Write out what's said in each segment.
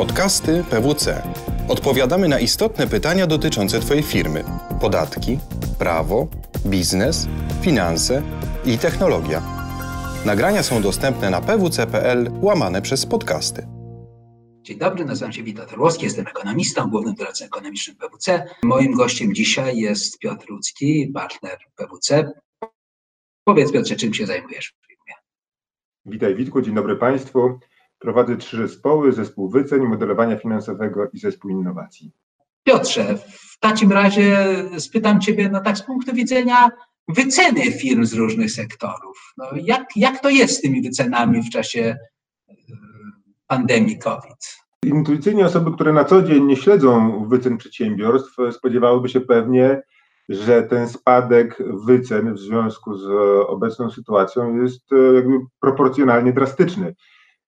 Podcasty PWC. Odpowiadamy na istotne pytania dotyczące Twojej firmy: podatki, prawo, biznes, finanse i technologia. Nagrania są dostępne na pwc.pl łamane przez podcasty. Dzień dobry, nazywam się Witold Orłowski, jestem ekonomistą, głównym doradcą ekonomicznym PWC. Moim gościem dzisiaj jest Piotr Ludzki, partner PWC. Powiedz Piotrze, czym się zajmujesz w firmie? Witaj Witku, dzień dobry Państwu. Prowadzę trzy zespoły, zespół wycen, modelowania finansowego i zespół innowacji. Piotrze, w takim razie spytam Ciebie, no tak z punktu widzenia wyceny firm z różnych sektorów. No jak, jak to jest z tymi wycenami w czasie e, pandemii COVID? Intuicyjnie osoby, które na co dzień nie śledzą wycen przedsiębiorstw, spodziewałyby się pewnie, że ten spadek wycen w związku z obecną sytuacją jest e, jakby proporcjonalnie drastyczny.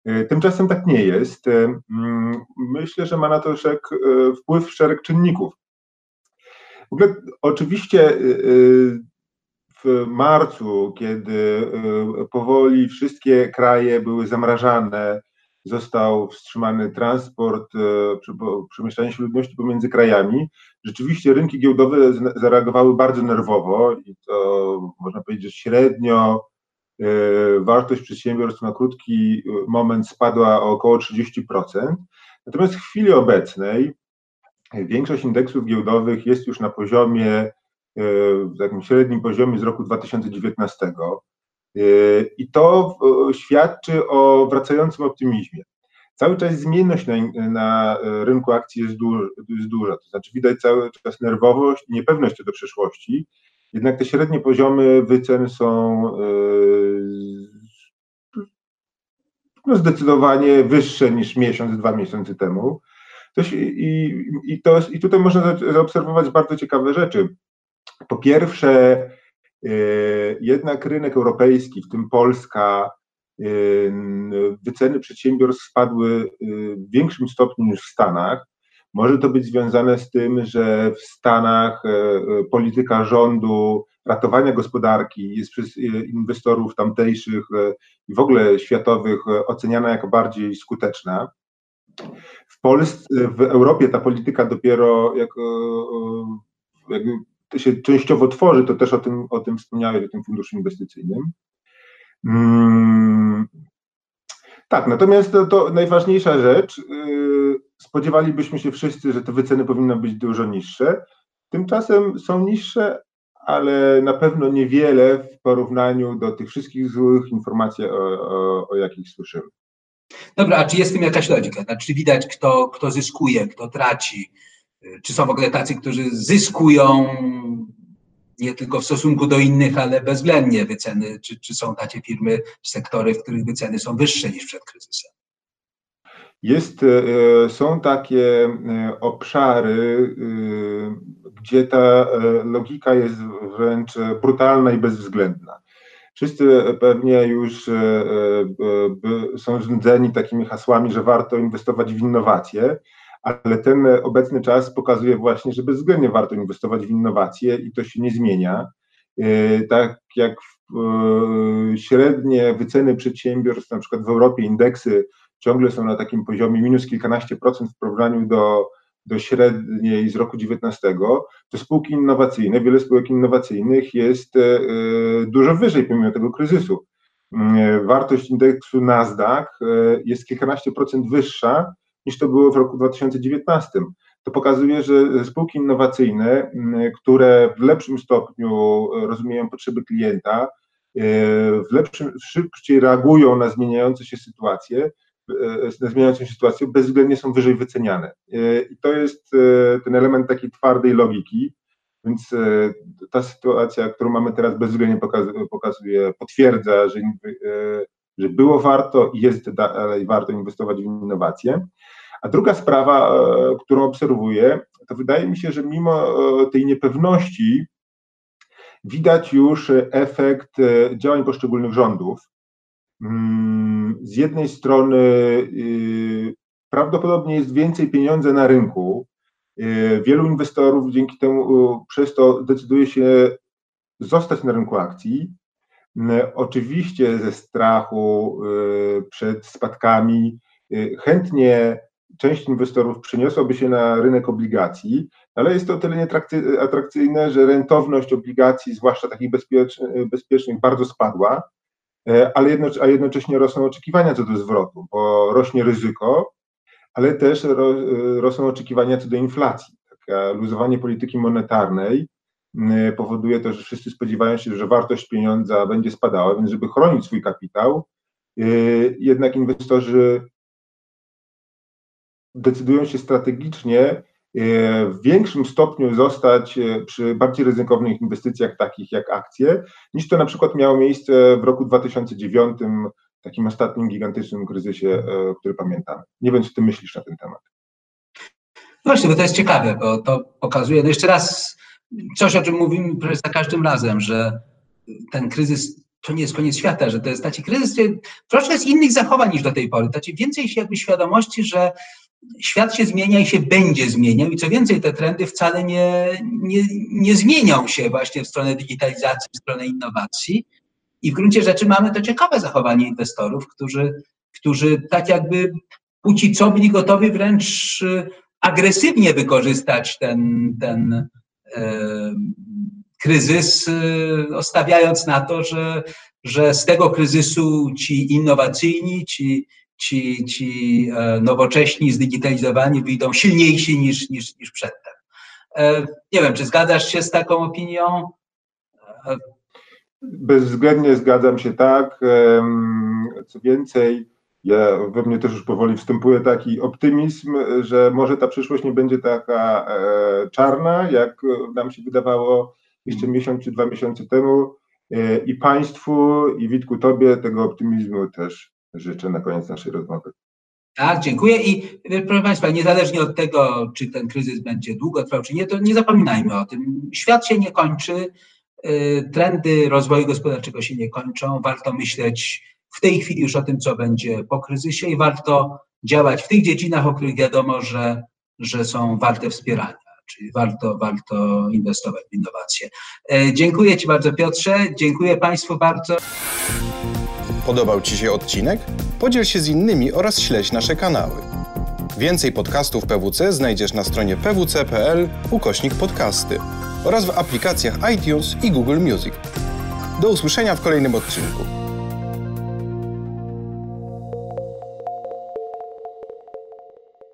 E, tymczasem tak nie jest. E, mm, myślę, że ma na to szereg, wpływ szereg czynników. W ogóle oczywiście w marcu, kiedy powoli wszystkie kraje były zamrażane, został wstrzymany transport, przemieszczanie się ludności pomiędzy krajami. Rzeczywiście rynki giełdowe zareagowały bardzo nerwowo i to można powiedzieć, średnio e, wartość przedsiębiorstw na krótki e, moment spadła o około 30%. Natomiast w chwili obecnej większość indeksów giełdowych jest już na poziomie, e, w takim średnim poziomie z roku 2019. I to świadczy o wracającym optymizmie. Cały czas zmienność na, na rynku akcji jest, jest duża, to znaczy widać cały czas nerwowość niepewność co do przyszłości, jednak te średnie poziomy wycen są yy, no zdecydowanie wyższe niż miesiąc, dwa miesiące temu. i, i, to, I tutaj można zaobserwować bardzo ciekawe rzeczy. Po pierwsze, yy, jednak rynek europejski, w tym Polska, wyceny przedsiębiorstw spadły w większym stopniu niż w Stanach. Może to być związane z tym, że w Stanach e, e, polityka rządu ratowania gospodarki jest przez e, inwestorów tamtejszych i w ogóle światowych oceniana jako bardziej skuteczna. W Polsce, w Europie ta polityka dopiero jako, jakby się częściowo tworzy, to też o tym, o tym wspomniałeś, o tym funduszu inwestycyjnym. Hmm. Tak, natomiast to, to, najważniejsza rzecz, spodziewalibyśmy się wszyscy, że te wyceny powinny być dużo niższe. Tymczasem są niższe, ale na pewno niewiele w porównaniu do tych wszystkich złych informacji, o, o, o jakich słyszymy. Dobra, a czy jest w tym jakaś logika? Znaczy, czy widać, kto, kto zyskuje, kto traci? Czy są w ogóle tacy, którzy zyskują nie tylko w stosunku do innych, ale bezwzględnie wyceny, czy, czy są takie firmy, sektory, w których wyceny są wyższe niż przed kryzysem? Jest, e, są takie e, obszary, e, gdzie ta logika jest wręcz brutalna i bezwzględna. Wszyscy pewnie już są znudzeni takimi hasłami, że warto inwestować w innowacje ale ten obecny czas pokazuje właśnie, że bezwzględnie warto inwestować w innowacje i to się nie zmienia. Tak jak średnie wyceny przedsiębiorstw, na przykład w Europie indeksy ciągle są na takim poziomie minus kilkanaście procent w porównaniu do, do średniej z roku 19, to spółki innowacyjne, wiele spółek innowacyjnych jest e, dużo wyżej pomimo tego kryzysu. Wartość indeksu Nasdaq jest kilkanaście procent wyższa niż to było w roku 2019. To pokazuje, że spółki innowacyjne, które w lepszym stopniu rozumieją potrzeby klienta, e, w lepszym, szybciej reagują na zmieniające się sytuacje, e, zmieniającą się sytuację, bezwzględnie są wyżej wyceniane. E, I to jest ten element takiej twardej logiki, więc ta sytuacja, którą mamy teraz, bezwzględnie pokazuje, potwierdza, że że było warto i jest dalej warto inwestować w innowacje. A druga sprawa, e, którą obserwuję, to wydaje mi się, że mimo e, tej niepewności widać już efekt e, działań poszczególnych rządów. Mm, z jednej strony y, prawdopodobnie jest więcej pieniędzy na rynku. Wielu inwestorów dzięki temu przez to decyduje się zostać na rynku akcji. Oczywiście ze strachu przed spadkami chętnie część inwestorów przeniosłaby się na rynek obligacji, ale jest to o tyle atrakcyjne, że rentowność obligacji, zwłaszcza takich bezpiecznych, bardzo spadła, ale jedno, a jednocześnie rosną oczekiwania co do zwrotu, bo rośnie ryzyko, ale też ro, rosną oczekiwania co do inflacji. Takie luzowanie polityki monetarnej powoduje to, że wszyscy spodziewają się, że wartość pieniądza będzie spadała, więc żeby chronić swój kapitał, e, jednak inwestorzy decydują się strategicznie e, w większym stopniu zostać e, przy bardziej ryzykownych inwestycjach takich jak akcje, niż to na przykład miało miejsce w roku 2009, takim ostatnim gigantycznym kryzysie, e, który pamiętamy. Nie wiem, co ty myślisz na ten temat. Właśnie, bo to jest ciekawe, bo to pokazuje, no jeszcze raz, coś o czym mówimy za każdym razem, że ten kryzys to nie jest koniec świata, że to jest taki kryzys, troszkę jest innych zachowań niż do tej pory. Znaczy więcej się jakby świadomości, że świat się zmienia i się będzie zmieniał. I co więcej, te trendy wcale nie, nie, nie zmienią się właśnie w stronę digitalizacji, w stronę innowacji. I w gruncie rzeczy mamy to ciekawe zachowanie inwestorów, którzy, którzy tak jakby póki co byli gotowi wręcz y, agresywnie wykorzystać ten, ten e, kryzys, e, stawiając na to, że, że z tego kryzysu ci innowacyjni, ci, ci, ci e, nowocześni, zdigitalizowani wyjdą silniejsi niż, niż, niż przedtem. E, nie wiem, czy zgadzasz się z taką opinią? E, Bezwzględnie zgadzam się tak. Co więcej, ja, we mnie też już powoli wstępuje taki optymizm, że może ta przyszłość nie będzie taka czarna, jak nam się wydawało jeszcze miesiąc czy dwa miesiące temu. I Państwu, i Witku Tobie tego optymizmu też życzę na koniec naszej rozmowy. Tak, dziękuję i proszę Państwa, niezależnie od tego, czy ten kryzys będzie długo trwał, czy nie, to nie zapominajmy o tym. Świat się nie kończy, y, trendy rozwoju gospodarczego się nie kończą. Warto myśleć w tej chwili już o tym, co będzie po kryzysie i warto działać w tych dziedzinach, o których wiadomo, że, że są warte wspierania. Czyli warto, warto inwestować w innowacje. E, dziękuję Ci bardzo, Piotrze. Dziękuję Państwu bardzo. Podobał Ci się odcinek? Podziel się z innymi oraz śledź nasze kanały. Więcej podcastów PWC znajdziesz na stronie pwc.pl ukośnik podcasty oraz w aplikacjach iTunes i Google Music. Do usłyszenia w kolejnym odcinku.